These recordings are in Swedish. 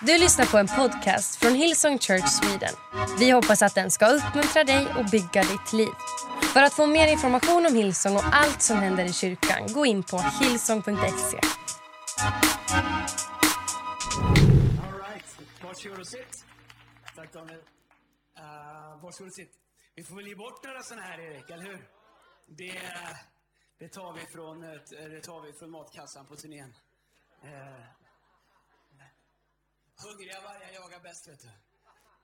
Du lyssnar på en podcast från Hillsong Church Sweden. Vi hoppas att den ska uppmuntra dig och bygga ditt liv. För att få mer information om Hillsong och allt som händer i kyrkan, gå in på hillsong.se. All right. Varsågod och sitt. Tack Daniel. Uh, varsågod och sitt. Vi får väl ge bort några sådana här Erik, eller hur? Det, det, tar vi från, eh, det tar vi från matkassan på turnén. Uh, hungriga vargar jagar bäst vet du.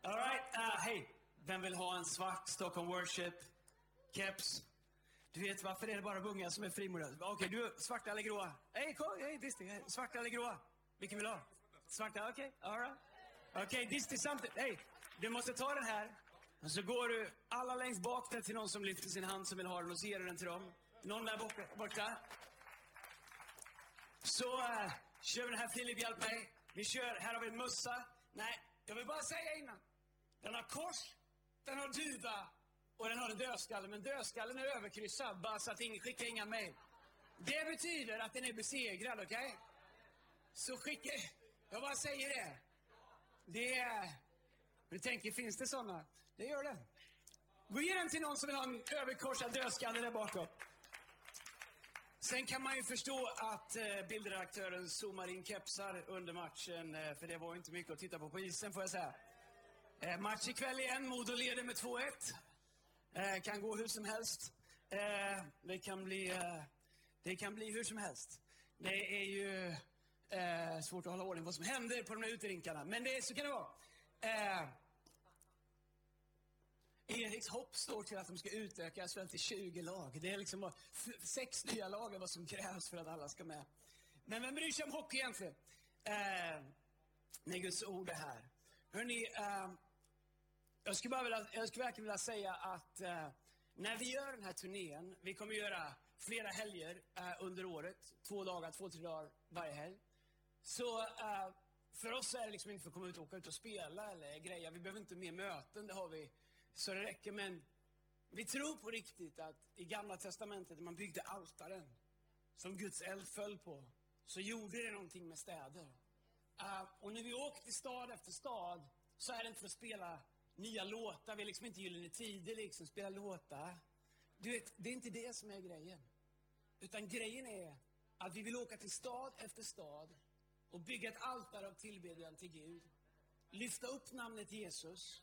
All right. Uh, Hej. Vem vill ha en svart Stockholm Worship keps? Du vet varför är det bara unga som är frimodiga? Okej, okay, du svarta eller gråa? Hej, kom, hej, Disney. Svarta eller gråa? Vilken vill du ha? Svarta, okej, okay, right. Okej, okay, Disney samtidigt. Hej, du måste ta den här. Och så går du alla längst bak där till någon som lyfter sin hand som vill ha den och så ger du den till dem. Någon där borta. borta. Så uh, kör vi den här, Filip, hjälp mig. Vi kör, här har vi en mössa. Nej, jag vill bara säga innan. Den har kors, den har duva och den har en dödskalle. Men dödskallen är överkryssad, bara så att ingen skickar inga mejl. Det betyder att den är besegrad, okej? Okay? Så skicka... Jag bara säger det. Det är... Du tänker, finns det sådana? Det gör det. Gå ge den till någon som vill ha en överkorsad dödskalle där bakom. Sen kan man ju förstå att eh, bildredaktören zoomar in kepsar under matchen, eh, för det var inte mycket att titta på på isen får jag säga. Eh, match ikväll igen, Modo leder med 2-1. Kan gå hur som helst. Det, kan bli, det kan bli hur som helst. Det är ju svårt att hålla ordning på vad som händer på de här uterinkarna, men det, så kan det vara. Eriks hopp står till att de ska utöka SHL till 20 lag. Det är liksom sex nya lag är vad som krävs för att alla ska med. Men vem bryr sig om hockey egentligen? Eh, när Guds ord är här. Hörrni, eh, jag skulle, bara vilja, jag skulle verkligen vilja säga att eh, när vi gör den här turnén, vi kommer göra flera helger eh, under året, två dagar, två, tre dagar varje helg. Så eh, för oss är det liksom inte för att komma ut och åka ut och spela eller greja. Vi behöver inte mer möten, det har vi så det räcker. Men vi tror på riktigt att i Gamla Testamentet, när man byggde altaren som Guds eld föll på, så gjorde det någonting med städer. Uh, och när vi åker till stad efter stad så är det inte för att spela nya låtar. Vi är liksom inte Gyllene Tider, liksom, spela låtar. Du vet, det är inte det som är grejen. Utan grejen är att vi vill åka till stad efter stad och bygga ett altare av tillbedjan till Gud. Lyfta upp namnet Jesus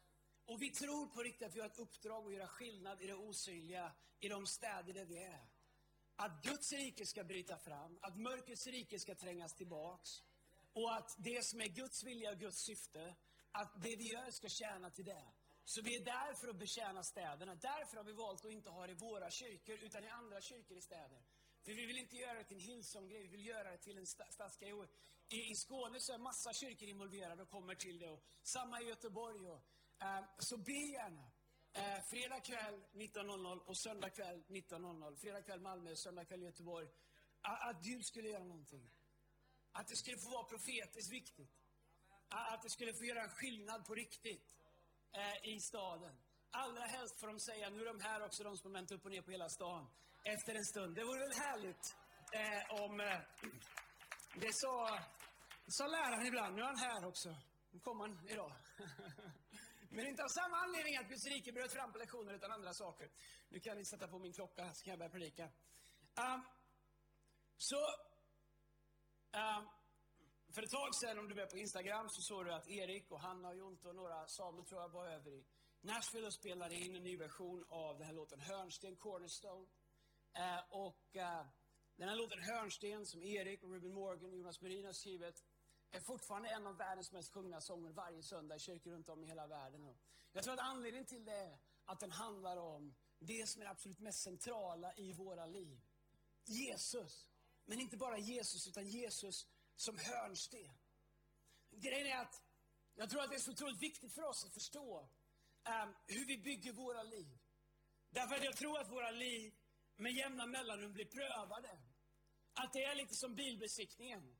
och vi tror på riktigt att vi har ett uppdrag att göra skillnad i det osynliga, i de städer där vi är. Att Guds rike ska bryta fram, att mörkrets rike ska trängas tillbaks. Och att det som är Guds vilja och Guds syfte, att det vi gör ska tjäna till det. Så vi är där för att betjäna städerna. Därför har vi valt att inte ha det i våra kyrkor, utan i andra kyrkor i städer. För vi vill inte göra det till en Hillsong-grej, vi vill göra det till en stadsgrej. I, I Skåne så är massa kyrkor involverade och kommer till det. Och samma i Göteborg. Och, Eh, så be gärna. Eh, fredag kväll 19.00 och söndag kväll 19.00. Fredag kväll Malmö, söndag kväll Göteborg. Att Gud skulle göra någonting. Att det skulle få vara profetiskt viktigt. Att det skulle få göra en skillnad på riktigt eh, i staden. Allra helst får de säga, nu är de här också, de som har vänt upp och ner på hela stan. Efter en stund. Det vore väl härligt eh, om... Eh, det sa, sa läraren ibland, nu är han här också. Nu kommer han idag. Men inte av samma anledning att Guds rike bröt fram på lektioner, utan andra saker. Nu kan ni sätta på min klocka, så kan jag börja predika. Uh, så, uh, för ett tag sedan, om du är på Instagram, så såg du att Erik och Hanna och Jonte och några, Samuel tror jag, var över i Nashville och spelade in en ny version av den här låten Hörnsten, Cornerstone. Uh, och eh, den här låten Hörnsten, som Erik och Ruben Morgan och Jonas Merin har skrivit, är fortfarande en av världens mest sjungna sånger varje söndag i kyrkor runt om i hela världen. Jag tror att anledningen till det är att den handlar om det som är det absolut mest centrala i våra liv. Jesus. Men inte bara Jesus, utan Jesus som hörnsten. Grejen är att jag tror att det är så otroligt viktigt för oss att förstå um, hur vi bygger våra liv. Därför att jag tror att våra liv med jämna mellanrum blir prövade. Att det är lite som bilbesiktningen.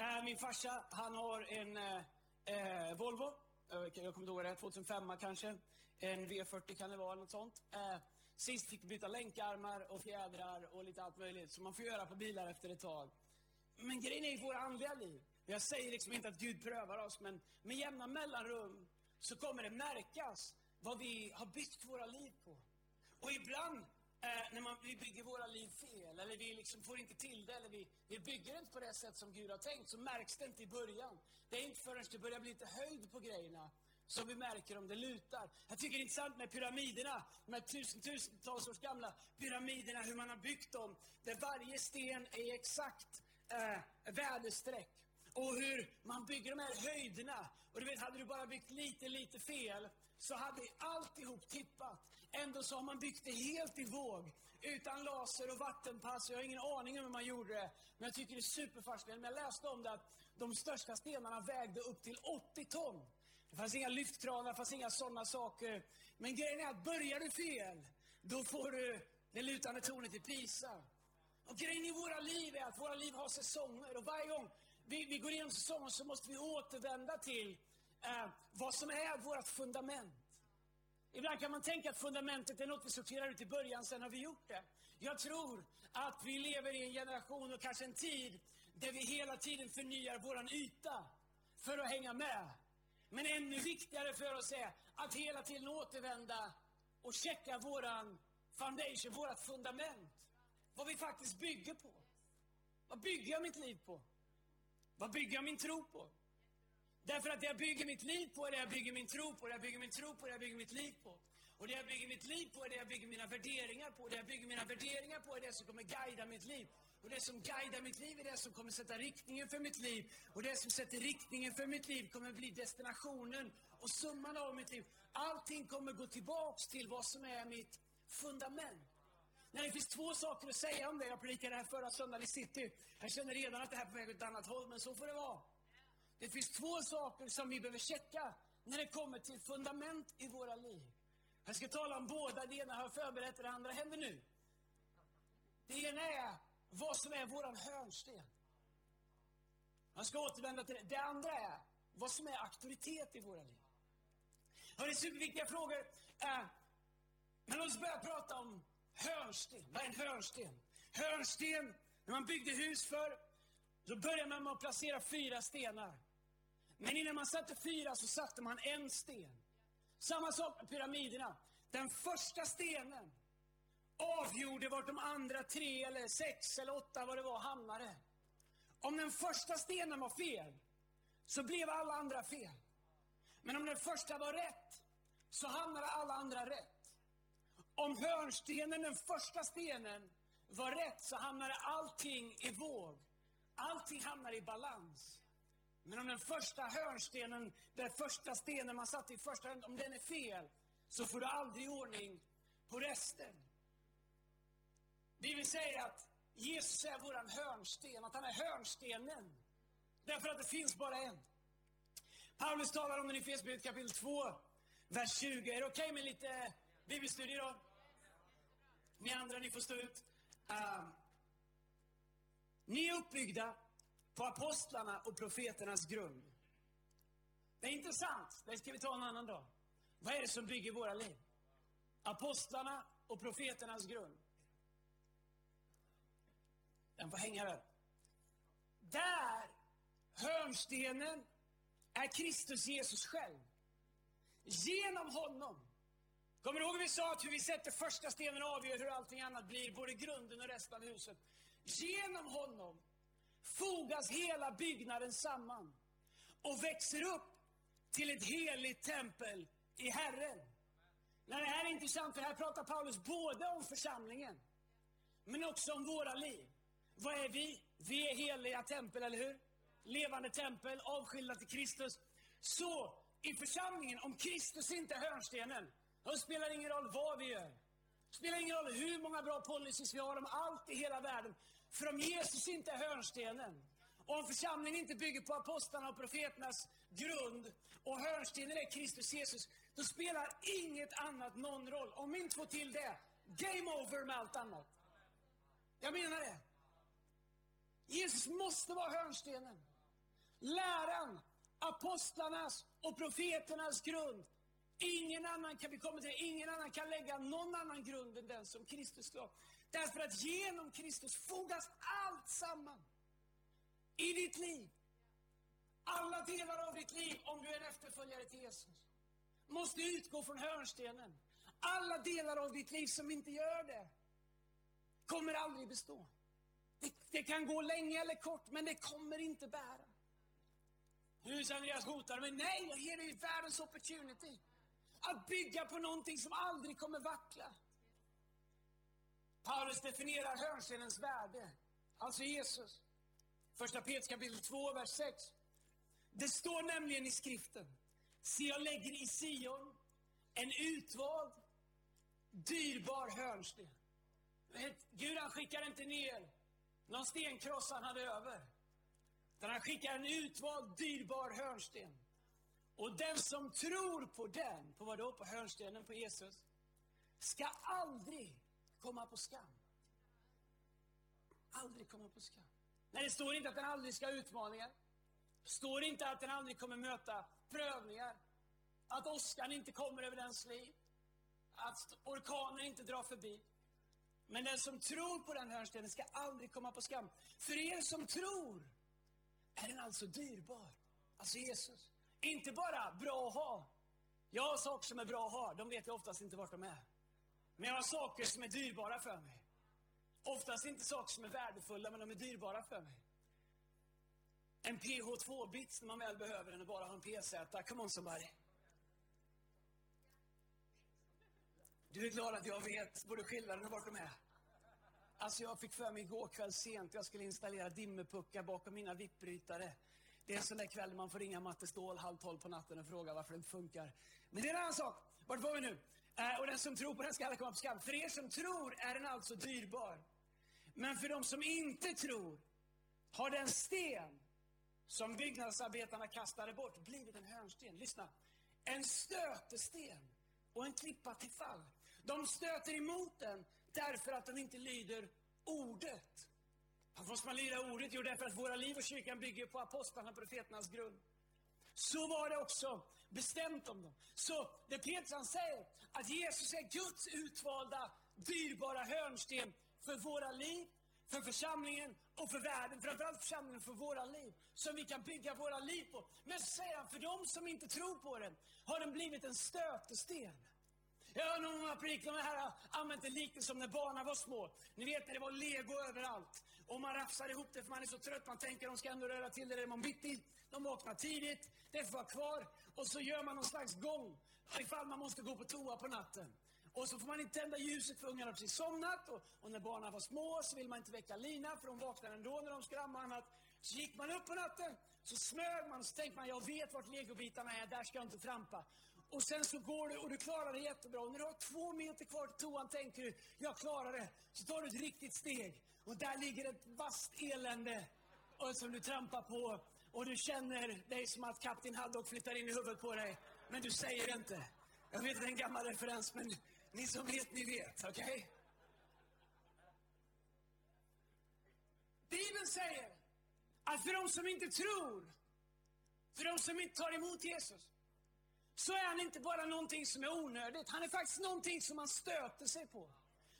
Uh, min farsa, han har en uh, Volvo. jag kommer inte ihåg det, 2005 kanske. En V40 kan det vara, något sånt. sist fick vi byta länkarmar och fjädrar och lite allt möjligt. Som man får göra på bilar efter ett tag. Men grejen är i våra andliga liv. Jag säger liksom inte att Gud prövar oss, men med jämna mellanrum så kommer det märkas vad vi har byggt våra liv på. Och ibland eh, när man, vi bygger våra liv fel, eller vi liksom får inte till det, eller vi, vi bygger inte på det sätt som Gud har tänkt, så märks det inte i början. Det är inte förrän det börjar bli lite höjd på grejerna som vi märker om det lutar. Jag tycker det är intressant med pyramiderna, de här tusentals års gamla pyramiderna, hur man har byggt dem, där varje sten är exakt eh, väderstreck. Och hur man bygger de här höjderna. Och du vet, hade du bara byggt lite, lite fel, så hade alltihop tippat. Ändå så har man byggt det helt i våg. Utan laser och vattenpass. Jag har ingen aning om hur man gjorde det. Men jag tycker det är superfascinerande. Men jag läste om det att de största stenarna vägde upp till 80 ton. Det fanns inga lyftkranar, det fanns inga sådana saker. Men grejen är att börjar du fel, då får du det lutande tornet i Pisa. Och grejen i våra liv är att våra liv har säsonger. Och varje gång vi, vi går igenom säsongen så måste vi återvända till eh, vad som är vårt fundament. Ibland kan man tänka att fundamentet är något vi sorterar ut i början, sen har vi gjort det. Jag tror att vi lever i en generation och kanske en tid där vi hela tiden förnyar våran yta för att hänga med. Men ännu viktigare för oss är att hela tiden återvända och checka våran foundation, vårat fundament. Vad vi faktiskt bygger på. Vad bygger jag mitt liv på? Vad bygger jag min tro på? Därför att det jag bygger mitt liv på är det jag bygger min tro på, det jag bygger min tro på, det jag bygger mitt liv på. Och det jag bygger mitt liv på är det jag bygger mina värderingar på. Det jag bygger mina värderingar på är det som kommer guida mitt liv. Och det som guidar mitt liv är det som kommer sätta riktningen för mitt liv. Och det som sätter riktningen för mitt liv kommer bli destinationen och summan av mitt liv. Allting kommer gå tillbaks till vad som är mitt fundament. Nej, det finns två saker att säga om det. Jag predikade det här förra söndagen i city. Jag känner redan att det här är på väg åt ett annat håll, men så får det vara. Det finns två saker som vi behöver checka när det kommer till fundament i våra liv. Jag ska tala om båda. Det ena har jag förberett, det andra händer nu. Det ena är vad som är våran hörnsten. Jag ska återvända till det. Det andra är vad som är auktoritet i våra liv. Och det är superviktiga frågor. Eh, men låt oss börja prata om hörnsten. Vad är en hörnsten? Hörnsten, när man byggde hus för då började man med att placera fyra stenar. Men innan man satte fyra så satte man en sten. Samma sak med pyramiderna. Den första stenen avgjorde vart de andra tre eller sex eller åtta vad det var hamnade. Om den första stenen var fel så blev alla andra fel. Men om den första var rätt så hamnade alla andra rätt. Om hörnstenen, den första stenen, var rätt så hamnade allting i våg. Allting hamnade i balans. Men om den första hörnstenen, den första stenen man satte i första om den är fel, så får du aldrig ordning på resten. Det vill säger att Jesus är våran hörnsten, att han är hörnstenen. Därför att det finns bara en. Paulus talar om den i Fesbrevet kapitel 2, vers 20. Är det okej okay med lite bibelstudie då? Ni andra, ni får stå ut. Uh, ni är uppbyggda apostlarna och profeternas grund. Det är intressant. Det ska vi ta en annan dag. Vad är det som bygger våra liv? Apostlarna och profeternas grund. Den får hänga där. Där, hörnstenen, är Kristus Jesus själv. Genom honom. Kommer du ihåg vi sa att hur vi sätter första stenen avgör hur allting annat blir, både grunden och resten av huset. Genom honom fogas hela byggnaden samman och växer upp till ett heligt tempel i Herren. Nej, det här är intressant, för här pratar Paulus både om församlingen, men också om våra liv. Vad är vi? Vi är heliga tempel, eller hur? Levande tempel, avskilda till Kristus. Så, i församlingen, om Kristus inte är hörnstenen, då spelar det ingen roll vad vi gör. Det spelar ingen roll hur många bra policies vi har om allt i hela världen. För om Jesus inte är hörnstenen, och om församlingen inte bygger på apostlarna och profeternas grund, och hörnstenen är Kristus Jesus, då spelar inget annat någon roll. Om vi inte får till det, game over med allt annat. Jag menar det. Jesus måste vara hörnstenen. Läran, apostlarnas och profeternas grund. Ingen annan kan vi komma till, ingen annan kan lägga någon annan grund än den som Kristus la. Därför att genom Kristus fogas allt samman. I ditt liv, Alla delar av ditt liv, om du är en efterföljare till Jesus, måste utgå från hörnstenen. Alla delar av ditt liv som inte gör det kommer aldrig bestå. Det, det kan gå länge eller kort, men det kommer inte bära. Hur Andreas hotar mig. Nej, jag ger dig världens opportunity. Att bygga på någonting som aldrig kommer vackla. Paulus definierar hörnstenens värde, alltså Jesus. Första Petrus kapitel 2, vers 6. Det står nämligen i skriften. Se, jag lägger i Sion en utvald, dyrbar hörnsten. Gud han skickar inte ner någon stenkross han hade över. Utan han skickar en utvald, dyrbar hörnsten. Och den som tror på den, på vad då? På hörnstenen, på Jesus, ska aldrig komma på skam. Aldrig komma på skam. Nej, det står inte att den aldrig ska ha utmaningar. Det står inte att den aldrig kommer möta prövningar. Att åskan inte kommer över dens liv. Att orkanen inte drar förbi. Men den som tror på den hörnstenen ska aldrig komma på skam. För er som tror är den alltså dyrbar. Alltså Jesus. Inte bara bra att ha. Jag har saker som är bra att ha, de vet jag oftast inte vart de är. Men jag har saker som är dyrbara för mig. Oftast inte saker som är värdefulla, men de är dyrbara för mig. En PH2-bits när man väl behöver den och bara ha en PZ. Come on somebody. Du är glad att jag vet både skillnaden och vart de är. Alltså jag fick för mig igår kväll sent, jag skulle installera dimmerpuckar bakom mina vippbrytare. Det är en sån där kväll man får ringa Matte Ståhl halv tolv på natten och fråga varför det inte funkar. Men det är en annan sak. Vart var vi nu? Eh, och den som tror på den ska alla komma på skam. För er som tror är den alltså dyrbar. Men för de som inte tror har den sten som byggnadsarbetarna kastade bort blivit en hörnsten. Lyssna. En stötesten och en klippa till fall. De stöter emot den därför att de inte lyder ordet. Varför måste man lyda ordet? Jo, därför att våra liv och kyrkan bygger på apostlarna och profeternas grund. Så var det också bestämt om dem. Så det Petrus säger, att Jesus är Guds utvalda, dyrbara hörnsten för våra liv, för församlingen och för världen. Framförallt församlingen för våra liv, som vi kan bygga våra liv på. Men så säger han, för de som inte tror på den har den blivit en stötesten. Jag har någon gång predikat de här har använt det liknelse som när barnen var små. Ni vet när det var lego överallt. Och man rafsar ihop det för man är så trött, man tänker de ska ändå röra till det imorgon bitti. De vaknar tidigt, det får vara kvar. Och så gör man någon slags gång, ifall man måste gå på toa på natten. Och så får man inte tända ljuset för ungarna har precis somnat. Och, och, när barnen var små så vill man inte väcka Lina för de vaknar ändå när de ska amma annat. Så gick man upp på natten, så smög man och så tänkte man, jag vet vart legobitarna är, där ska jag inte trampa. Och sen så går du och du klarar det jättebra. Och när du har två meter kvar till toan tänker du, jag klarar det. Så tar du ett riktigt steg. Och där ligger ett vasst elände och som du trampar på. Och du känner dig som att Kapten Haddock flyttar in i huvudet på dig. Men du säger inte. Jag vet att det är en gammal referens, men ni som vet, ni vet. Okej? Okay? Bibeln säger att för de som inte tror, för de som inte tar emot Jesus, så är han inte bara någonting som är onödigt. Han är faktiskt någonting som man stöter sig på.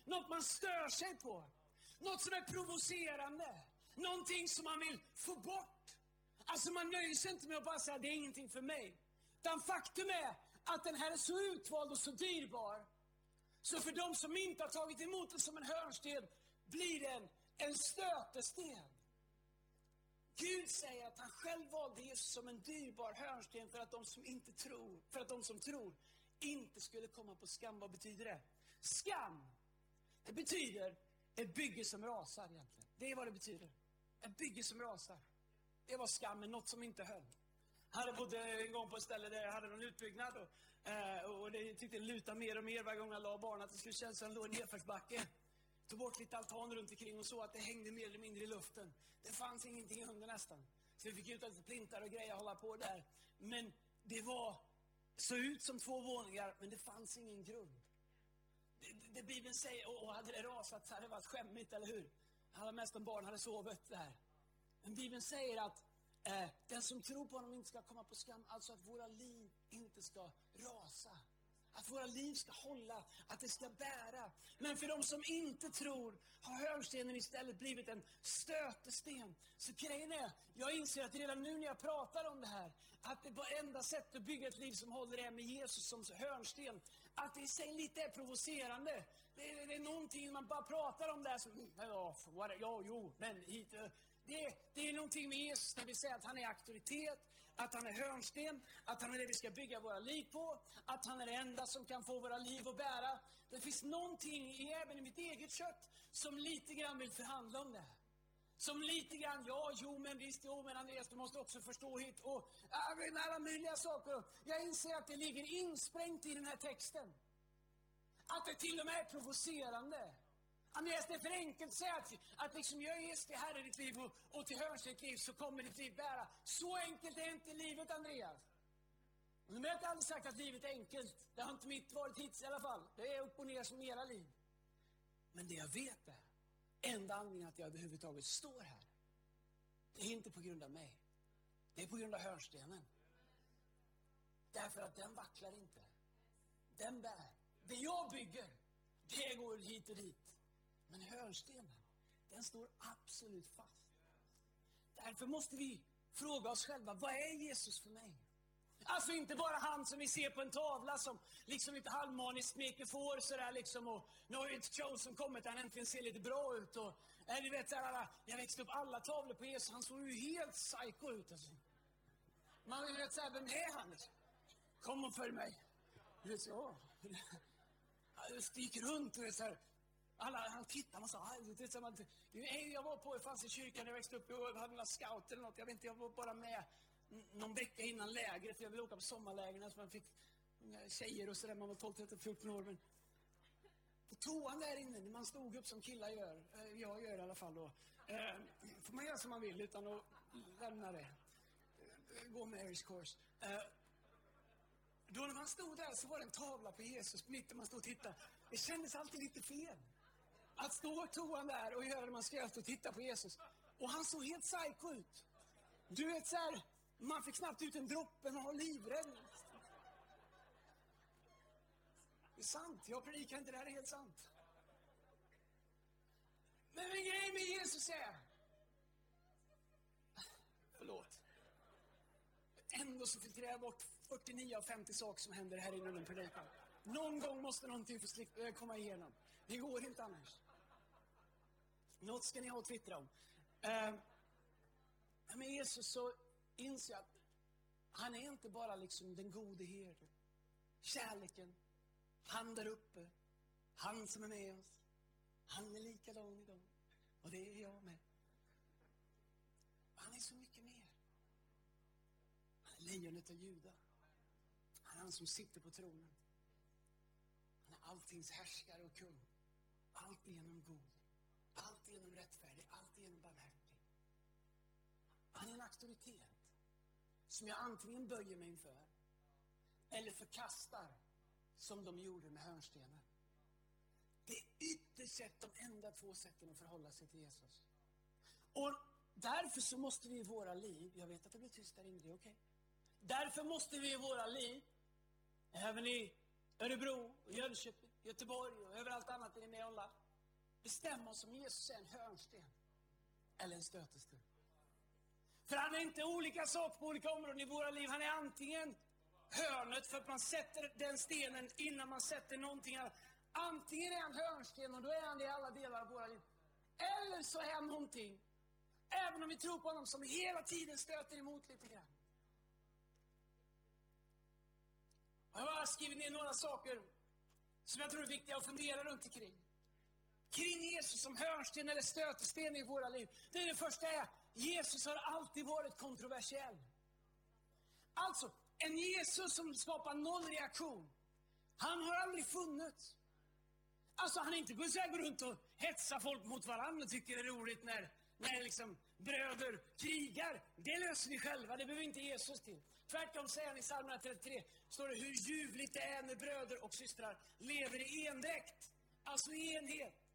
Något man stör sig på. Något som är provocerande. Någonting som man vill få bort. Alltså man nöjer sig inte med att bara säga det är ingenting för mig. Utan faktum är att den här är så utvald och så dyrbar. Så för de som inte har tagit emot den som en hörnsten blir den en stötesten. Gud säger att han själv valde Jesus som en dyrbar hörnsten för att de som inte tror, för att de som tror inte skulle komma på skam. Vad betyder det? Skam, det betyder ett bygge som rasar egentligen. Det är vad det betyder. Ett bygge som rasar. Det var skammen, något som inte höll. Jag hade bodde en gång på ett ställe där jag hade någon utbyggnad och, eh, och det tyckte det lutade mer och mer varje gång jag la barnen. Att det skulle kännas som en låg nedförsbacke tog bort lite altan runt omkring och så att det hängde mer eller mindre i luften. Det fanns ingenting under nästan. Så vi fick ut lite plintar och grejer och hålla på där. Men det var, såg ut som två våningar, men det fanns ingen grund. Det, det Bibeln säger, och, och hade det rasat så hade det varit skämmigt, eller hur? Allra mest om barn hade sovit där. Men Bibeln säger att eh, den som tror på honom inte ska komma på skam, alltså att våra liv inte ska rasa. Att våra liv ska hålla, att det ska bära. Men för de som inte tror har hörnstenen istället blivit en stötesten. Så grejen är, jag inser att redan nu när jag pratar om det här, att det enda sättet att bygga ett liv som håller är med Jesus som hörnsten. Att det i sig lite är provocerande. Det är, det är någonting, man bara pratar om det här som, mm, ja, ja jo, men hit, eh. det, det är någonting med Jesus när vi säger att han är auktoritet, att han är hörnsten, att han är det vi ska bygga våra liv på, att han är det enda som kan få våra liv att bära. Det finns någonting, även i mitt eget kött, som lite grann vill förhandla om det. Som lite grann, ja, jo, men visst, jo, men Andreas, du måste också förstå hit och alla möjliga saker. Jag inser att det ligger insprängt i den här texten. Att det till och med är provocerande. Andreas, alltså, det är för enkelt att säga att, att liksom jag är till Herre i ditt liv och, och till hörns ditt liv så kommer ditt liv bära. Så enkelt är inte livet, Andreas. Nu har jag inte aldrig sagt att livet är enkelt. Det har inte mitt varit hittills i alla fall. Det är upp och ner som era liv. Men det jag vet är, enda anledningen att jag överhuvudtaget står här, det är inte på grund av mig. Det är på grund av hörnstenen. Därför att den vacklar inte. Den bär. Det jag bygger, det går hit och dit. Men hörnstenen, den står absolut fast. Därför måste vi fråga oss själva, vad är Jesus för mig? Alltså inte bara han som vi ser på en tavla som liksom lite halvmaniskt smeker får sådär liksom och nu har ju ett Chosen som kommit där han äntligen ser lite bra ut och eller ni vet såhär, jag växte upp alla tavlor på Jesus, han såg ju helt psycho ut alltså. Man vet såhär, vem är han? Alltså? Kom och följ mig. Du vet så, ja. gick runt och är såhär, alla, han tittade och sa, det som att, jag var på, fanns i kyrkan när jag växte upp, jag hade några scout eller något, jag vet inte, jag var bara med någon vecka innan lägret, för jag ville åka på sommarlägren, så man fick eh, tjejer och sådär, man var 12, 13, 14 år. Men på toan där inne, när man stod upp som killar gör, eh, jag gör i alla fall då, eh, får man göra som man vill utan att lämna det. Gå Marys course. Då när man stod där så var det en tavla på Jesus mitt och man stod och tittade. Det kändes alltid lite fel. Att stå i toan där och göra det man ska göra och titta på Jesus. Och han såg helt psycho ut. Du vet så här, man fick snabbt ut en droppe, man var livrädd. Det är sant, jag predikar inte, det här är helt sant. Men min grej med Jesus är... Förlåt. Ändå så filtrerar jag bort 49 av 50 saker som händer här inne under predikan. Någon gång måste någonting få komma igenom. Det går inte annars. Något ska ni ha att twittra om. Eh, med Jesus så inser jag att han är inte bara liksom den gode herden. Kärleken. Han där uppe. Han som är med oss. Han är likadan idag. Och det är jag med. Han är så mycket mer. Han är lejonet av Juda. Han är han som sitter på tronen. Han är alltings härskare och kung. Allt genom god. Alltigenom rättfärdig. alltigenom barmhärtig. Han är en auktoritet som jag antingen böjer mig inför eller förkastar som de gjorde med hörnstenen. Det är ytterst sett de enda två sätten att förhålla sig till Jesus. Och därför så måste vi i våra liv, jag vet att det blir tyst där inne, det är okej. Okay. Därför måste vi i våra liv, även i Örebro, Jönköping, Göteborg och överallt annat där ni är med online, bestämma oss om Jesus är en hörnsten eller en stötesten. För han är inte olika saker på olika områden i våra liv. Han är antingen hörnet för att man sätter den stenen innan man sätter någonting annat. Antingen är han hörnsten och då är han det i alla delar av våra liv. Eller så är han någonting, även om vi tror på honom, som hela tiden stöter emot lite grann. Jag har bara skrivit ner några saker som jag tror är viktiga att fundera runt omkring. Kring Jesus som hörnsten eller stötesten i våra liv. Det, är det första är, Jesus har alltid varit kontroversiell. Alltså, en Jesus som skapar noll reaktion. Han har aldrig funnits. Alltså han är inte på så går runt och hetsar folk mot varandra och tycker det är roligt när, när liksom bröder krigar. Det löser vi själva, det behöver inte Jesus till. Tvärtom säger han i psalm 33, står det hur ljuvligt det är när bröder och systrar lever i endräkt. Alltså i enhet.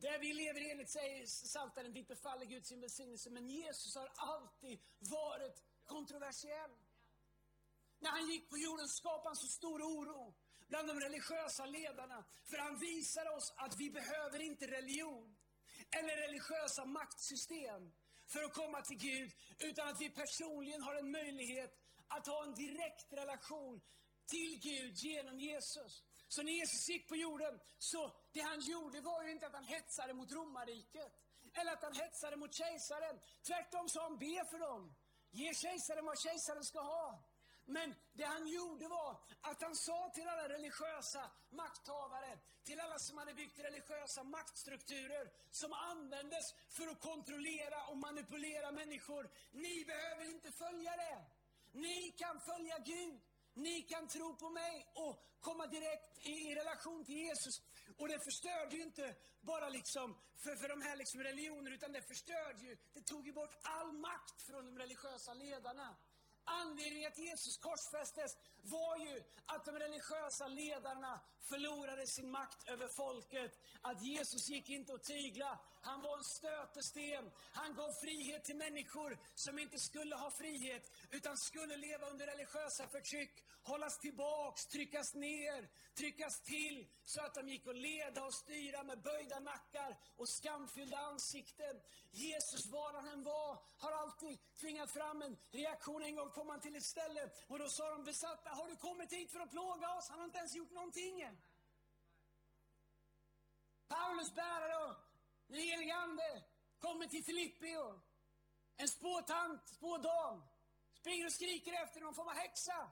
Där vi lever enligt säger Psaltaren, dit befaller Gud sin välsignelse. Men Jesus har alltid varit kontroversiell. När han gick på jorden skapade han så stor oro bland de religiösa ledarna. För han visar oss att vi behöver inte religion eller religiösa maktsystem för att komma till Gud, utan att vi personligen har en möjlighet att ha en direkt relation till Gud genom Jesus. Så när Jesus gick på jorden, så det han gjorde var ju inte att han hetsade mot romarriket. Eller att han hetsade mot kejsaren. Tvärtom sa han, be för dem. Ge kejsaren vad kejsaren ska ha. Men det han gjorde var att han sa till alla religiösa makthavare, till alla som hade byggt religiösa maktstrukturer som användes för att kontrollera och manipulera människor. Ni behöver inte följa det. Ni kan följa Gud. Ni kan tro på mig och komma direkt i, i relation till Jesus. Och det förstörde ju inte bara liksom för, för de här liksom religionerna, utan det förstörde ju, det tog ju bort all makt från de religiösa ledarna. Anledningen till att Jesus korsfästes var ju att de religiösa ledarna förlorade sin makt över folket. Att Jesus gick inte att tygla. Han var en stötesten. Han gav frihet till människor som inte skulle ha frihet, utan skulle leva under religiösa förtryck, hållas tillbaks, tryckas ner, tryckas till, så att de gick att leda och styra med böjda nackar och skamfyllda ansikten. Jesus, var han än var, har alltid tvingat fram en reaktion. En gång kom han till ett ställe och då sa de besatta, har du kommit hit för att plåga oss? Han har inte ens gjort någonting än. Paulus bärare och den helige Ande kommer till Filippi och en spåtant, spådam, springer och skriker efter någon form av häxa.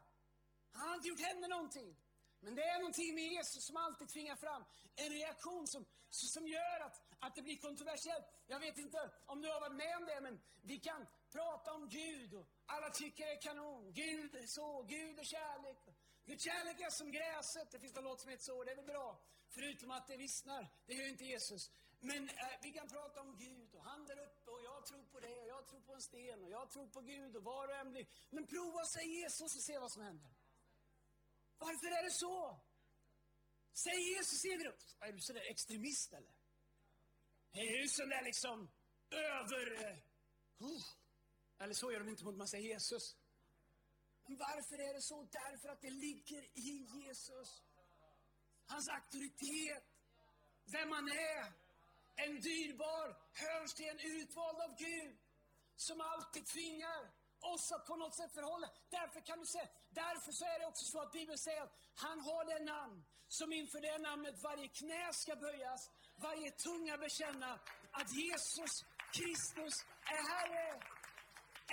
Han har inte gjort henne någonting. Men det är någonting med Jesus som alltid tvingar fram en reaktion som, som gör att, att det blir kontroversiellt. Jag vet inte om du har varit med om det, men vi kan prata om Gud och alla tycker det är kanon. Gud är så, Gud är kärlek. Gud kärlek är som gräset. Det finns en låt som heter så, det är väl bra. Förutom att det vissnar, det gör inte Jesus. Men eh, vi kan prata om Gud och han där uppe och jag tror på det och jag tror på en sten och jag tror på Gud och var och en blir. Men prova, säg Jesus och se vad som händer. Varför är det så? Säg Jesus in Är du sådär extremist eller? Är du sån där liksom över... Uh, eller så gör de inte mot man säger Jesus. Men varför är det så? Därför att det ligger i Jesus. Hans auktoritet, vem han är. En dyrbar hörnsten utvald av Gud som alltid tvingar oss att på något sätt förhålla. Därför kan du säga, därför så är det också så att Bibeln säger att han har det namn som inför det namnet varje knä ska böjas, varje tunga bekänna att Jesus Kristus är Herre.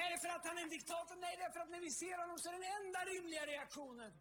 Är det för att han är en diktator? Nej, det är för att när vi ser honom så är den enda rimliga reaktionen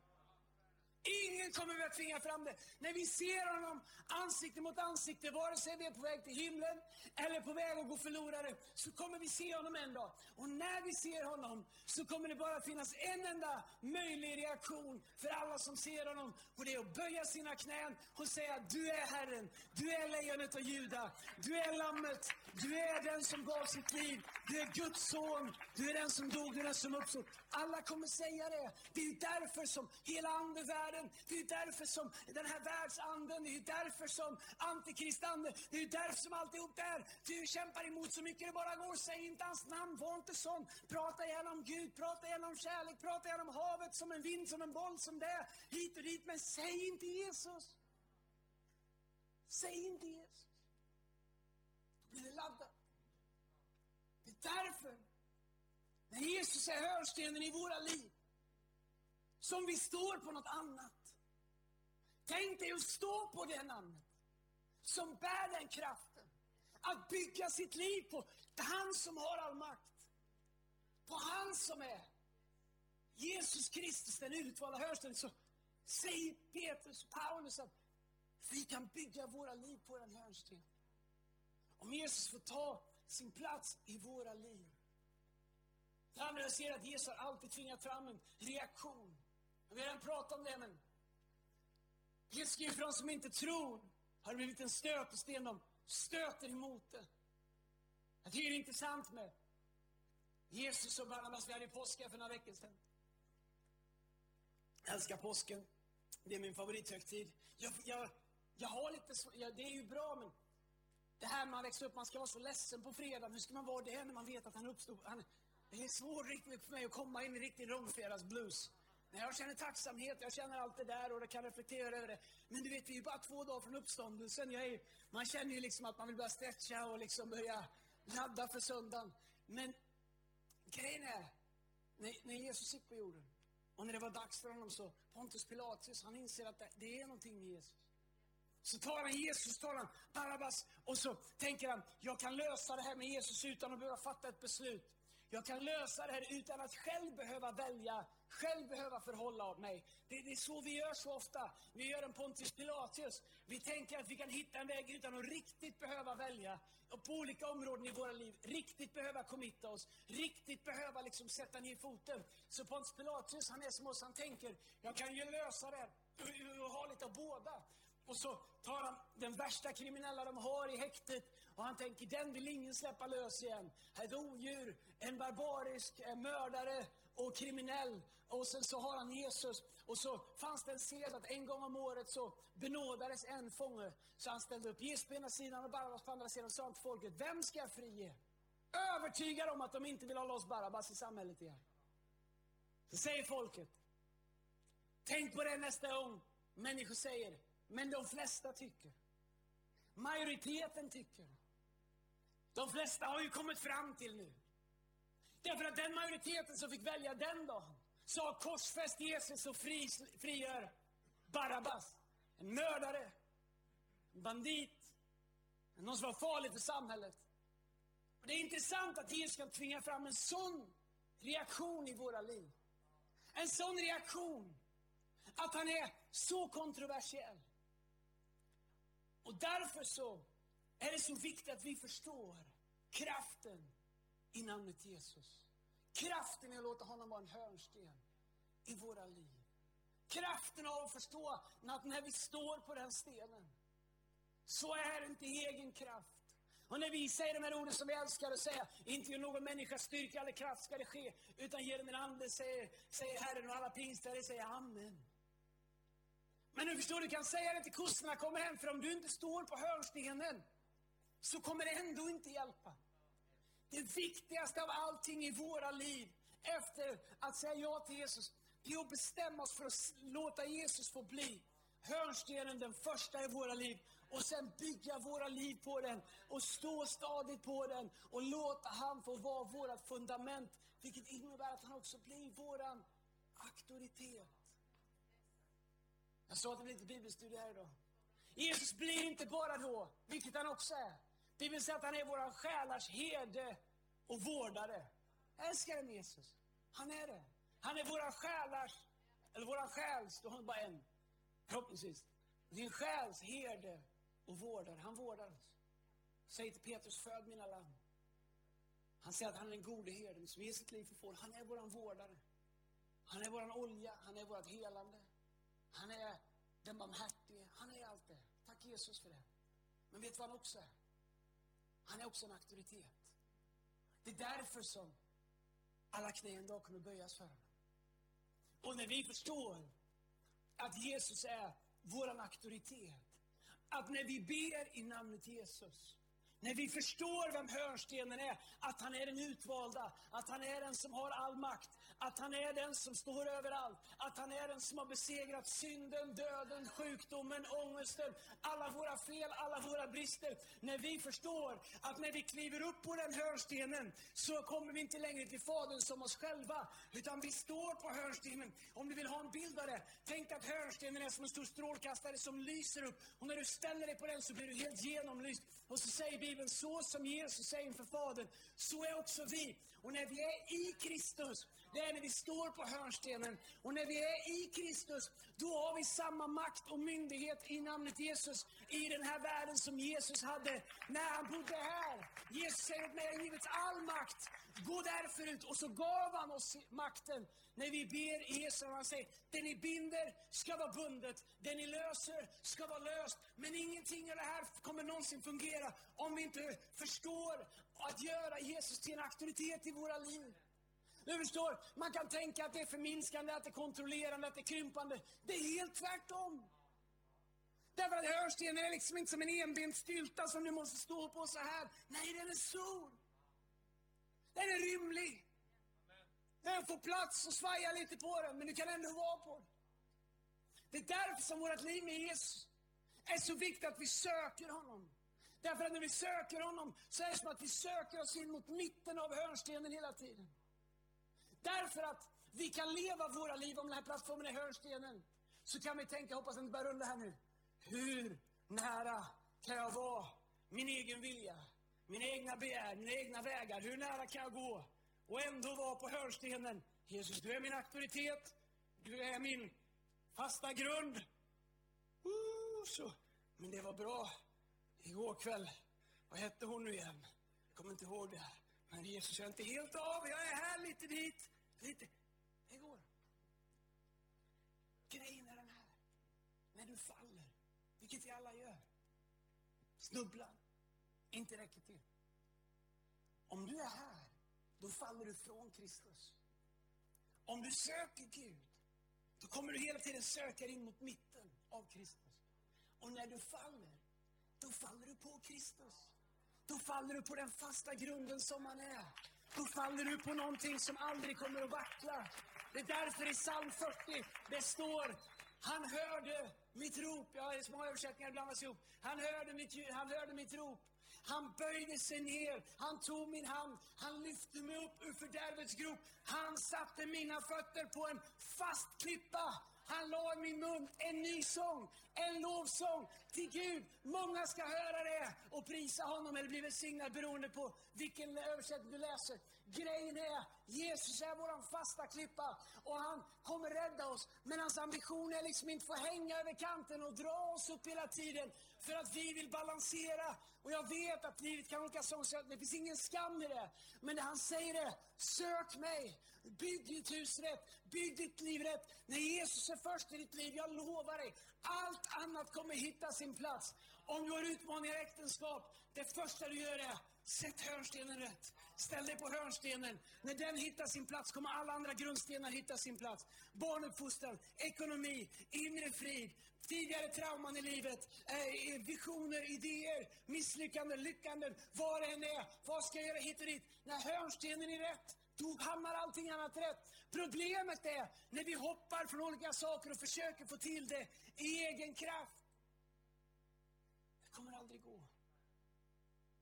Ingen kommer att tvinga fram det. När vi ser honom ansikte mot ansikte, vare sig vi är på väg till himlen eller på väg att gå förlorade, så kommer vi se honom en dag. Och när vi ser honom så kommer det bara finnas en enda möjlig reaktion för alla som ser honom. Och det är att böja sina knän och säga, du är Herren, du är lejonet av Juda, du är lammet, du är den som gav sitt liv, du är Guds son, du är den som dog, du är den som uppstod. Alla kommer säga det. Det är därför som hela andevärlden världen. Det är därför som den här världsanden, det är därför som antikristanden, det är därför som alltihop det här. Du kämpar emot så mycket det bara går. Säg inte hans namn, var inte sån. Prata gärna om Gud, prata gärna om kärlek, prata gärna om havet som en vind, som en boll, som det hit och dit. Men säg inte Jesus. Säg inte Jesus. Då blir det laddat. Det är därför, när Jesus är hörnstenen i våra liv, som vi står på något annat. Tänk dig att stå på det namnet, som bär den kraften. Att bygga sitt liv på han som har all makt. På han som är Jesus Kristus, den utvalda hörnstenen. Så säger Petrus och Paulus att vi kan bygga våra liv på den hörnstenen. Om Jesus får ta sin plats i våra liv. Det andra jag ser att Jesus har alltid tvingat fram en reaktion. Vi har redan pratat om det, men Jesus skriver för de som inte tror har det blivit en stötesten. De stöter emot det. Jag tycker det är intressant med Jesus och Barnabas. Vi hade påska för några veckor sedan. Jag älskar påsken. Det är min favorithögtid. Jag, jag, jag har lite så, ja, det är ju bra, men det här man växer upp, man ska vara så ledsen på fredag. Hur ska man vara det när man vet att han uppstod? Han, det är svårt riktigt för mig att komma in i riktig långfredagsblues. Nej, jag känner tacksamhet, jag känner allt det där och jag kan reflektera över det. Men du vet, vi är ju bara två dagar från uppståndelsen. Jag är, man känner ju liksom att man vill börja stretcha och liksom börja ladda för söndagen. Men grejen är, när, när Jesus gick på jorden och när det var dags för honom så, Pontus Pilatus, han inser att det, det är någonting med Jesus. Så tar han Jesus, tar han Barabbas och så tänker han, jag kan lösa det här med Jesus utan att behöva fatta ett beslut. Jag kan lösa det här utan att själv behöva välja, själv behöva förhålla mig. Det, det, är så vi gör så ofta. Vi gör en Pontius Pilatus. Vi tänker att vi kan hitta en väg utan att riktigt behöva välja. Och på olika områden i våra liv, riktigt behöva committa oss. Riktigt behöva liksom sätta ner foten. Så Pontius Pilatus, han är som oss, han tänker, jag kan ju lösa det och ha lite av båda. Och så tar han den värsta kriminella de har i häktet och han tänker, den vill ingen släppa lös igen. Ett odjur, en barbarisk en mördare och kriminell. Och sen så har han Jesus. Och så fanns det en sed att en gång om året så benådades en fånge. Så han ställde upp Jesus på ena sidan och Barabbas på andra sidan och sa till folket, vem ska jag frige? Övertygad om att de inte vill ha loss Barabbas i samhället igen. Så säger folket, tänk på det nästa gång människor säger, men de flesta tycker. Majoriteten tycker. De flesta har ju kommit fram till nu. Därför att den majoriteten som fick välja den dagen sa korsfäst Jesus och fri, frigör Barabbas. En mördare, en bandit, någon som var farlig för samhället. Och det är intressant att Jesus kan tvinga fram en sån reaktion i våra liv. En sån reaktion att han är så kontroversiell. Och därför så är det så viktigt att vi förstår kraften i namnet Jesus. Kraften i att låta honom vara en hörnsten i våra liv. Kraften av att förstå att när vi står på den stenen så är det inte egen kraft. Och när vi säger de här orden som vi älskar att säga, inte genom någon människas styrka eller kraft ska det ske, utan genom en ande, säger, säger Herren och alla pingstare säger Amen. Men du förstår, du kan säga det till kossorna kommer hem, för om du inte står på hörnstenen så kommer det ändå inte hjälpa. Det viktigaste av allting i våra liv, efter att säga ja till Jesus, det är att bestämma oss för att låta Jesus få bli hörnstenen, den första i våra liv. Och sen bygga våra liv på den och stå stadigt på den och låta han få vara vårt fundament. Vilket innebär att han också blir våran auktoritet. Jag sa att det blir lite bibelstudie här idag. Jesus blir inte bara då, vilket han också är. Det vill säga att han är våra själars herde och vårdare. Älskar den Jesus. Han är det. Han är våra själars, eller våra själs, då har han bara en, förhoppningsvis. Din själs herde och vårdare. Han vårdar oss. Säg till Petrus, föd mina lamm. Han säger att han är den gode herden som ger sitt liv för får. Han är våran vårdare. Han är våran olja, han är vårt helande. Han är den barmhärtige. Han är allt det. Tack Jesus för det. Men vet du vad han också är? Han är också en auktoritet. Det är därför som alla knän en dag kommer böjas för honom. Och när vi förstår att Jesus är vår auktoritet, att när vi ber i namnet Jesus, när vi förstår vem hörnstenen är, att han är den utvalda, att han är den som har all makt, att han är den som står överallt, att han är den som har besegrat synden, döden, sjukdomen, ångesten, alla våra fel, alla våra brister. När vi förstår att när vi kliver upp på den hörnstenen så kommer vi inte längre till Fadern som oss själva, utan vi står på hörnstenen. Om du vill ha en bild av det, tänk att hörnstenen är som en stor strålkastare som lyser upp och när du ställer dig på den så blir du helt genomlyst. Och så säger Bibeln, så som Jesus säger inför Fadern, så är också vi. Och när vi är i Kristus, det är när vi står på hörnstenen. Och när vi är i Kristus, då har vi samma makt och myndighet i namnet Jesus i den här världen som Jesus hade när han bodde här. Jesus säger att mig har givits all makt. Gå därför ut. Och så gav han oss makten när vi ber i Jesu Han säger, det ni binder ska vara bundet. Det ni löser ska vara löst. Men ingenting av det här kommer någonsin fungera om vi inte förstår att göra Jesus till en auktoritet i våra liv. Du förstår, man kan tänka att det är förminskande, att det är kontrollerande, att det är krympande. Det är helt tvärtom. Därför att hörnstenen är liksom inte som en enbent stylta som du måste stå på så här. Nej, den är stor. Den är rymlig. Den får plats och svaja lite på den, men du kan ändå vara på den. Det är därför som vårt liv med Jesus är så viktigt att vi söker honom. Därför att när vi söker honom så är det som att vi söker oss in mot mitten av hörnstenen hela tiden. Därför att vi kan leva våra liv, om den här plattformen är hörnstenen, så kan vi tänka, hoppas att det börjar runda här nu. Hur nära kan jag vara min egen vilja, mina egna begär, mina egna vägar? Hur nära kan jag gå och ändå vara på hörnstenen? Jesus, du är min auktoritet, du är min fasta grund. Uh, så. Men det var bra igår kväll. Vad hette hon nu igen? Jag kommer inte ihåg det. här. Men Jesus, jag är inte helt av. Jag är här lite dit, lite. Det går. Grejen är den här. När du faller, vilket vi alla gör, snubblar, inte räcker till. Om du är här, då faller du från Kristus. Om du söker Gud, då kommer du hela tiden söka in mot mitten av Kristus. Och när du faller, då faller du på Kristus. Då faller du på den fasta grunden som man är. Då faller du på någonting som aldrig kommer att vackla. Det är därför i psalm 40 det står han hörde mitt rop. Ja, det är små översättningar blandas ihop. Han hörde mitt, han hörde mitt rop. Han böjde sig ner, han tog min hand, han lyfte mig upp ur fördärvets grop. Han satte mina fötter på en fast klippa. Han la i min mun en ny sång, en lovsång till Gud. Många ska höra det och prisa honom eller bli välsignade beroende på vilken översättning du läser. Grejen är, Jesus är våran fasta klippa och han kommer rädda oss. Men hans ambition är liksom inte att få hänga över kanten och dra oss upp hela tiden för att vi vill balansera. Och jag vet att livet kan olika så det finns ingen skam i det. Men det han säger är, sök mig, bygg ditt hus rätt, bygg ditt liv rätt. När Jesus är först i ditt liv, jag lovar dig, allt annat kommer hitta sin plats. Om du har utmaningar i äktenskap, det första du gör är, sätt hörnstenen rätt. Ställ dig på hörnstenen. När den hittar sin plats kommer alla andra grundstenar hitta sin plats. Barnuppfostran, ekonomi, inre frid, tidigare trauman i livet, eh, visioner, idéer, misslyckanden, lyckanden, vad det än är. Vad ska jag göra hit och dit? När hörnstenen är rätt, då hamnar allting annat rätt. Problemet är när vi hoppar från olika saker och försöker få till det i egen kraft.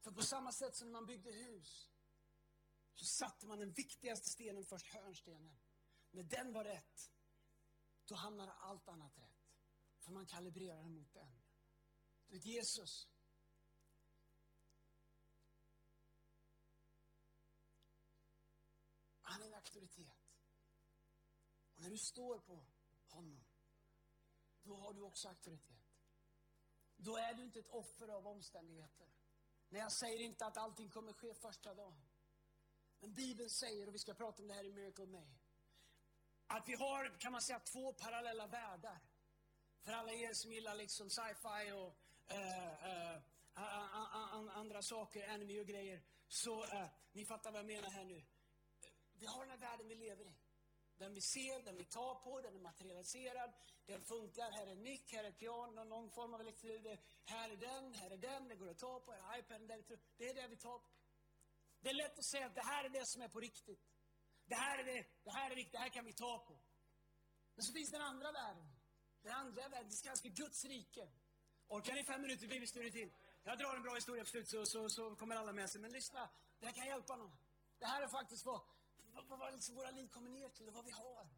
För på samma sätt som när man byggde hus så satte man den viktigaste stenen först, hörnstenen. När den var rätt, då hamnade allt annat rätt. För man kalibrerar mot den. Du vet Jesus. Han är en auktoritet. Och när du står på honom, då har du också auktoritet. Då är du inte ett offer av omständigheter. Nej, jag säger inte att allting kommer ske första dagen. Men Bibeln säger, och vi ska prata om det här i Miracle May, att vi har, kan man säga, två parallella världar. För alla er som gillar liksom sci-fi och uh, uh, andra saker, anime och grejer, så uh, ni fattar vad jag menar här nu. Vi har den här världen vi lever i. Den vi ser, den vi tar på, den är materialiserad, den funkar. Här är en mick, här är ett piano, någon form av elektronik. Här är den, här är den, det går att ta på, här är iPaden, där är det är det vi tar på. Det är lätt att säga att det här är det som är på riktigt. Det här är det, det här är riktigt, det här kan vi ta på. Men så finns den andra världen. Den andra världen, det kallas för Guds rike. Orkar ni fem minuter bibelstudie till? Jag drar en bra historia på slutet så, så, så kommer alla med sig. Men lyssna, det här kan hjälpa någon. Det här är faktiskt vad, vad, vad liksom våra liv kommer ner till och vad vi har.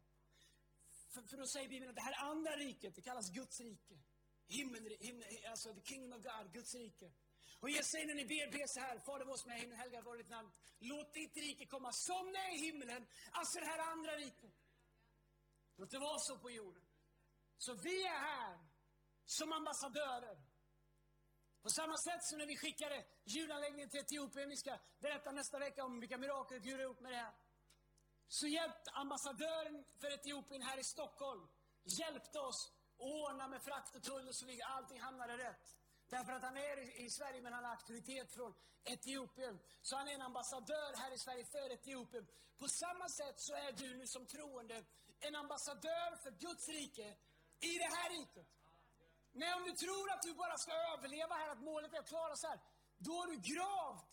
För, för då säger Bibeln att det här andra riket, det kallas Guds rike. Himmel, himmel, alltså the kingdom of God, Guds rike. Och Jesus säger när ni ber, be så här, Fader vår som är i himlen, helga vare ditt namn. Låt ditt rike komma som det är i himlen, alltså det här andra riket. Låt det vara så på jorden. Så vi är här som ambassadörer. På samma sätt som när vi skickade julanläggningen till Etiopien, vi ska berätta nästa vecka om vilka mirakel Gud har gjort med det här. Så hjälpte ambassadören för Etiopien här i Stockholm, hjälpte oss att ordna med frakt och tull och så vidare. Allting hamnade rätt. Därför att han är i Sverige men han har auktoritet från Etiopien. Så han är en ambassadör här i Sverige för Etiopien. På samma sätt så är du nu som troende en ambassadör för Guds rike i det här riket. Nej, om du tror att du bara ska överleva här, att målet är att klara sig här, då har du gravt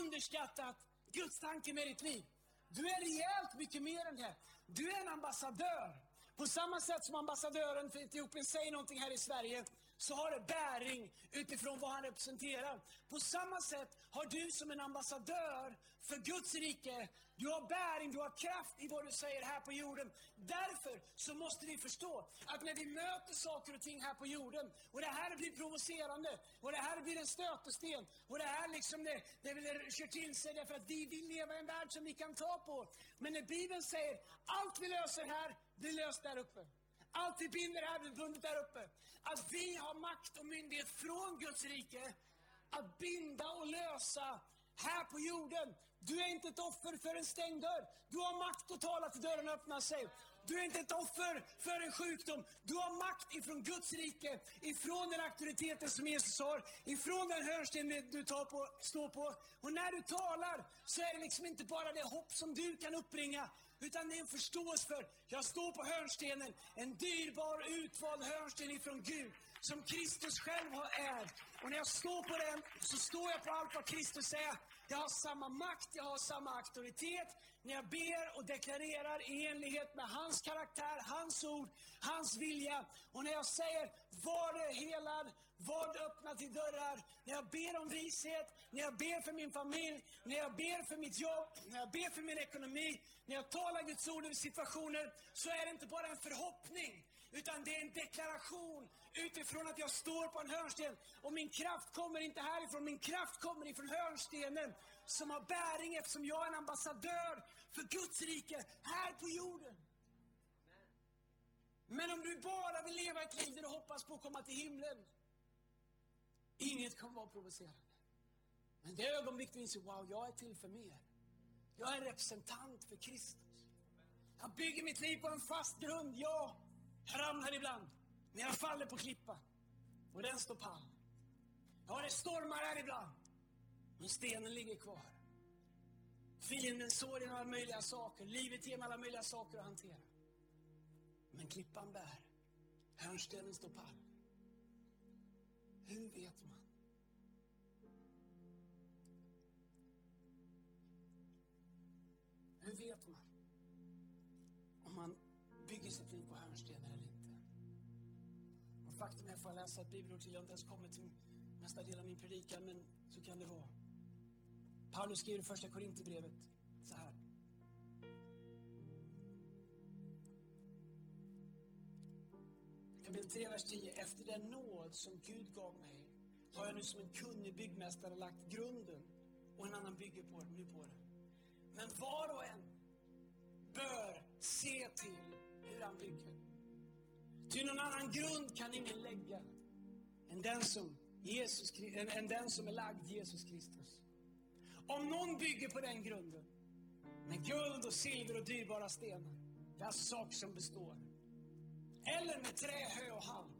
underskattat Guds tanke med ditt liv. Du är rejält mycket mer än det. Du är en ambassadör. På samma sätt som ambassadören för Etiopien säger någonting här i Sverige, så har det bäring utifrån vad han representerar. På samma sätt har du som en ambassadör för Guds rike, du har bäring, du har kraft i vad du säger här på jorden. Därför så måste vi förstå att när vi möter saker och ting här på jorden, och det här blir provocerande, och det här blir en stötesten, och det här liksom det, det kör till sig därför att vi vill leva i en värld som vi kan ta på. Men när Bibeln säger, allt vi löser här, blir löst där uppe. Allt vi binder här blir bundet där uppe. Att vi har makt och myndighet från Guds rike att binda och lösa här på jorden. Du är inte ett offer för en stängd dörr. Du har makt att tala till dörren öppnar sig. Du är inte ett offer för en sjukdom. Du har makt ifrån Guds rike, ifrån den auktoriteten som Jesus har, ifrån den hörnsten du tar på, står på. Och när du talar så är det liksom inte bara det hopp som du kan uppbringa, utan det är en förståelse för, jag står på hörnstenen, en dyrbar utvald hörnsten ifrån Gud, som Kristus själv har ärvt. Och när jag står på den så står jag på allt vad Kristus är. Jag har samma makt, jag har samma auktoritet. När jag ber och deklarerar i enlighet med hans karaktär, hans ord, hans vilja. Och när jag säger, var det helad, var det öppna till dörrar. När jag ber om vishet, när jag ber för min familj, när jag ber för mitt jobb, när jag ber för min ekonomi, när jag talar Guds ord över situationer, så är det inte bara en förhoppning, utan det är en deklaration utifrån att jag står på en hörnsten. Och min kraft kommer inte härifrån, min kraft kommer ifrån hörnstenen som har bäring eftersom jag är en ambassadör för Guds rike här på jorden. Men om du bara vill leva ett liv där du hoppas på att komma till himlen, inget kommer vara provocerande. Men det ögonblick du inser, wow, jag är till för mer. Jag är representant för Kristus. Jag bygger mitt liv på en fast grund, ja. Jag ramlar ibland, men jag faller på klippan. Och den står pall. Ja, det stormar här ibland, men stenen ligger kvar. Fienden sår genom alla möjliga saker, livet ger mig alla möjliga saker att hantera. Men klippan bär, hörnstenen står pall. Hur vet man? Hur vet faktum är, får jag läsa ett bibelord till, jag har inte ens kommit till nästa del av min predikan, men så kan det vara. Paulus skriver i första Korinthierbrevet så här. Kapitel 3, vers 10. Efter den nåd som Gud gav mig har jag nu som en kunnig byggmästare lagt grunden och en annan bygger på, nu på den. Men var och en bör se till hur han bygger. Ty någon annan grund kan ingen lägga än den som, Jesus, än, än den som är lagd Jesus Kristus. Om någon bygger på den grunden med guld och silver och dyrbara stenar, det är alltså saker som består. Eller med trä, hö och halm,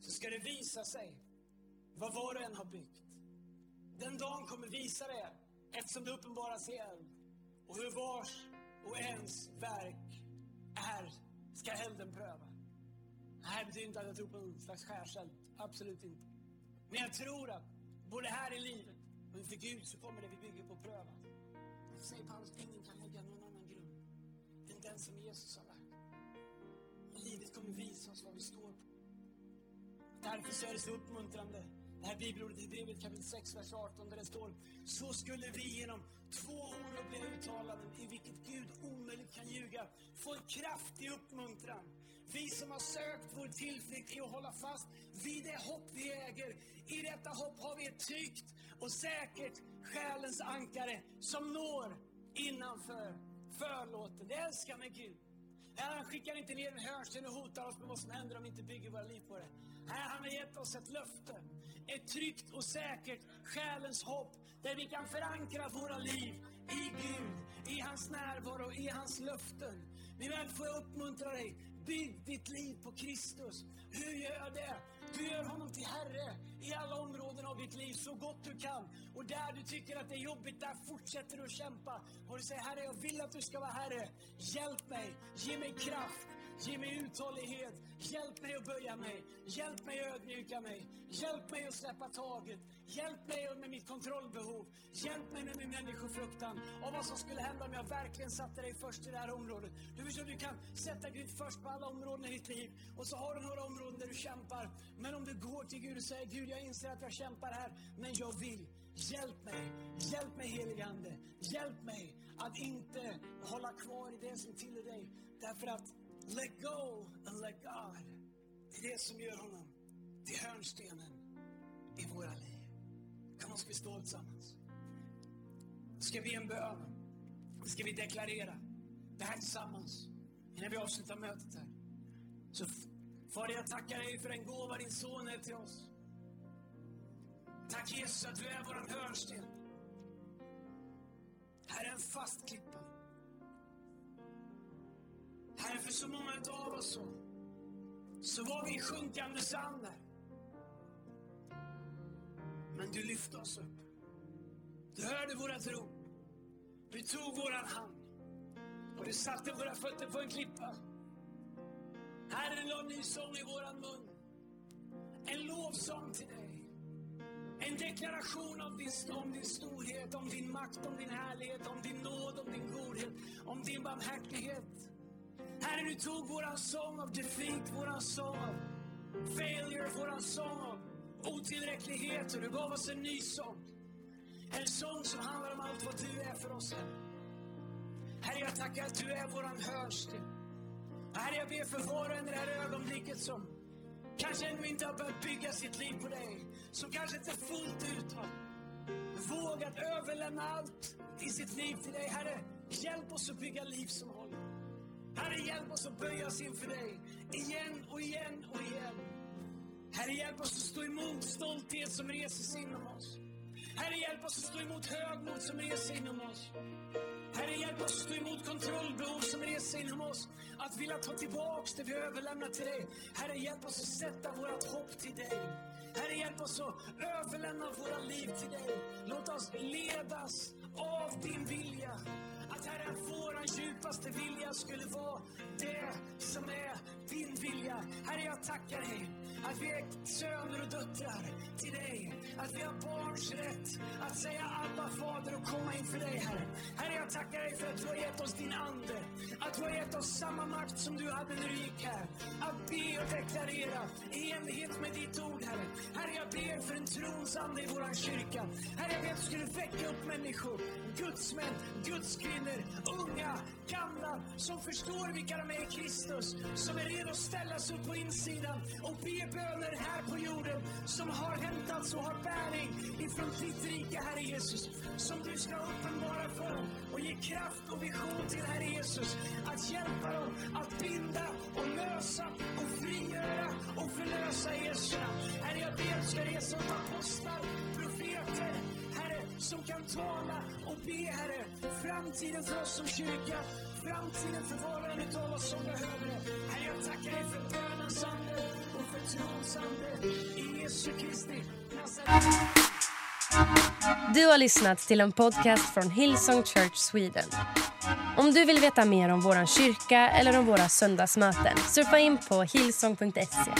så ska det visa sig vad var och en har byggt. Den dagen kommer visa det eftersom det uppenbaras i eld. Och hur vars och ens verk är, ska elden pröva. Det här betyder inte att jag tror på någon slags skärseld. Absolut inte. Men jag tror att både här i livet och inför Gud så kommer det vi bygger på prövas. Men säger Paulus, ingen kan lägga någon annan grund än den som Jesus har lagt. Men livet kommer visa oss vad vi står på. Därför så är det så uppmuntrande det här bibelordet i brevet kapitel 6, vers 18 där det står Så skulle vi genom två orubbliga uttalanden i vilket Gud omöjligt kan ljuga få en kraftig uppmuntran. Vi som har sökt vår tillflykt i att hålla fast vid det hopp vi äger. I detta hopp har vi ett tryggt och säkert själens ankare som når innanför förlåten. Det älskar med Gud. Han skickar inte ner en hörnsten och hotar oss med vad som händer om vi inte bygger våra liv på det. Nej, han har gett oss ett löfte. Ett tryggt och säkert själens hopp där vi kan förankra våra liv i Gud, i hans närvaro, i hans löften. Min vän, får jag uppmuntra dig. Bygg ditt liv på Kristus. Hur gör jag det? Du gör honom till Herre i alla områden av ditt liv så gott du kan. Och där du tycker att det är jobbigt, där fortsätter du att kämpa. Och du säger, Herre, jag vill att du ska vara Herre. Hjälp mig, ge mig kraft. Ge mig uthållighet. Hjälp mig att böja mig. Hjälp mig att ödmjuka mig. Hjälp mig att släppa taget. Hjälp mig med mitt kontrollbehov. Hjälp mig med min människofruktan. Och vad som skulle hända om jag verkligen satte dig först i det här området. Du förstår, du kan sätta Gud först på alla områden i ditt liv. Och så har du några områden där du kämpar. Men om du går till Gud och säger Gud, jag inser att jag kämpar här, men jag vill. Hjälp mig, hjälp mig heligande. Hjälp mig att inte hålla kvar i det som tillhör dig. Därför att let go and let God. Det är det som gör honom till hörnstenen i våra liv. Kan man ska vi stå tillsammans? Ska vi en bön? Ska vi deklarera det här tillsammans? Innan vi avslutar mötet här. Så Fader, jag tackar dig för den gåva din son är till oss. Tack Jesus att du är vår hörnsten. Här är en fast klippa. Herre, för så många av oss så, så var vi i sjunkande sand. Men du lyfte oss upp. Du hörde våra rop. Du tog våran hand. Och du satte våra fötter på en klippa. Herren la ny sång i våran mun. En lovsång till dig. En deklaration om din, om din storhet, om din makt, om din härlighet, om din nåd, om din godhet, om din barmhärtighet. Herre, du tog våran sång av defeat, våran sång av failure, våran sång av otillräcklighet och du gav oss en ny sång. En sång som handlar om allt vad du är för oss, Herre. Herre, jag tackar att du är våran hörnsten. Herre, jag ber för var och en i det här ögonblicket som kanske ännu inte har börjat bygga sitt liv på dig. Som kanske inte fullt ut har vågat överlämna allt i sitt liv till dig. Herre, hjälp oss att bygga liv som. Herre, hjälp oss att böja oss inför dig igen och igen och igen. Herre, hjälp oss att stå emot stolthet som reser sig inom oss. Herre, hjälp oss att stå emot högmod som reser inom oss. Herre, hjälp oss att stå emot kontrollbehov som reser inom oss. Att vilja ta tillbaks det vi överlämnar till dig. Herre, hjälp oss att sätta vårt hopp till dig. Herre, hjälp oss att överlämna våra liv till dig. Låt oss ledas av din vilja. Herre, att våran djupaste vilja skulle vara det som är din vilja. Herre, jag tackar dig att vi är söner och döttrar till dig. Att vi har barns rätt att säga Abba, Fader och komma inför dig, Herre. Herre, jag tackar dig för att du har gett oss din Ande. Att du har gett oss samma makt som du hade när du gick här. Att be och deklarera i enlighet med ditt ord, Herre. Herre, jag ber för en trons ande i vår kyrka. Herre, jag ber att du skulle väcka upp människor, gudsmän, gudskvinnor, unga, gamla, som förstår vilka de är i Kristus, som är redo att ställas upp på insidan och be böner här på jorden som har hämtats och har bäring ifrån ditt rike, Herre Jesus. Som du ska uppenbara för dem och ge kraft och vision till Herre Jesus. Att hjälpa dem att binda och lösa och frigöra och förlösa Jesu namn. Herre, jag ber att du ska resa upp apostlar, profeter, som kan tala och be, Herre, framtiden för oss som kyrka, framtiden för var och en utav oss som behöver det. Herre, jag tackar dig för bönens ande och för trons ande. I Jesu Kristi Du har lyssnat till en podcast från Hillsong Church Sweden. Om du vill veta mer om vår kyrka eller om våra söndagsmöten surfa in på hillsong.se.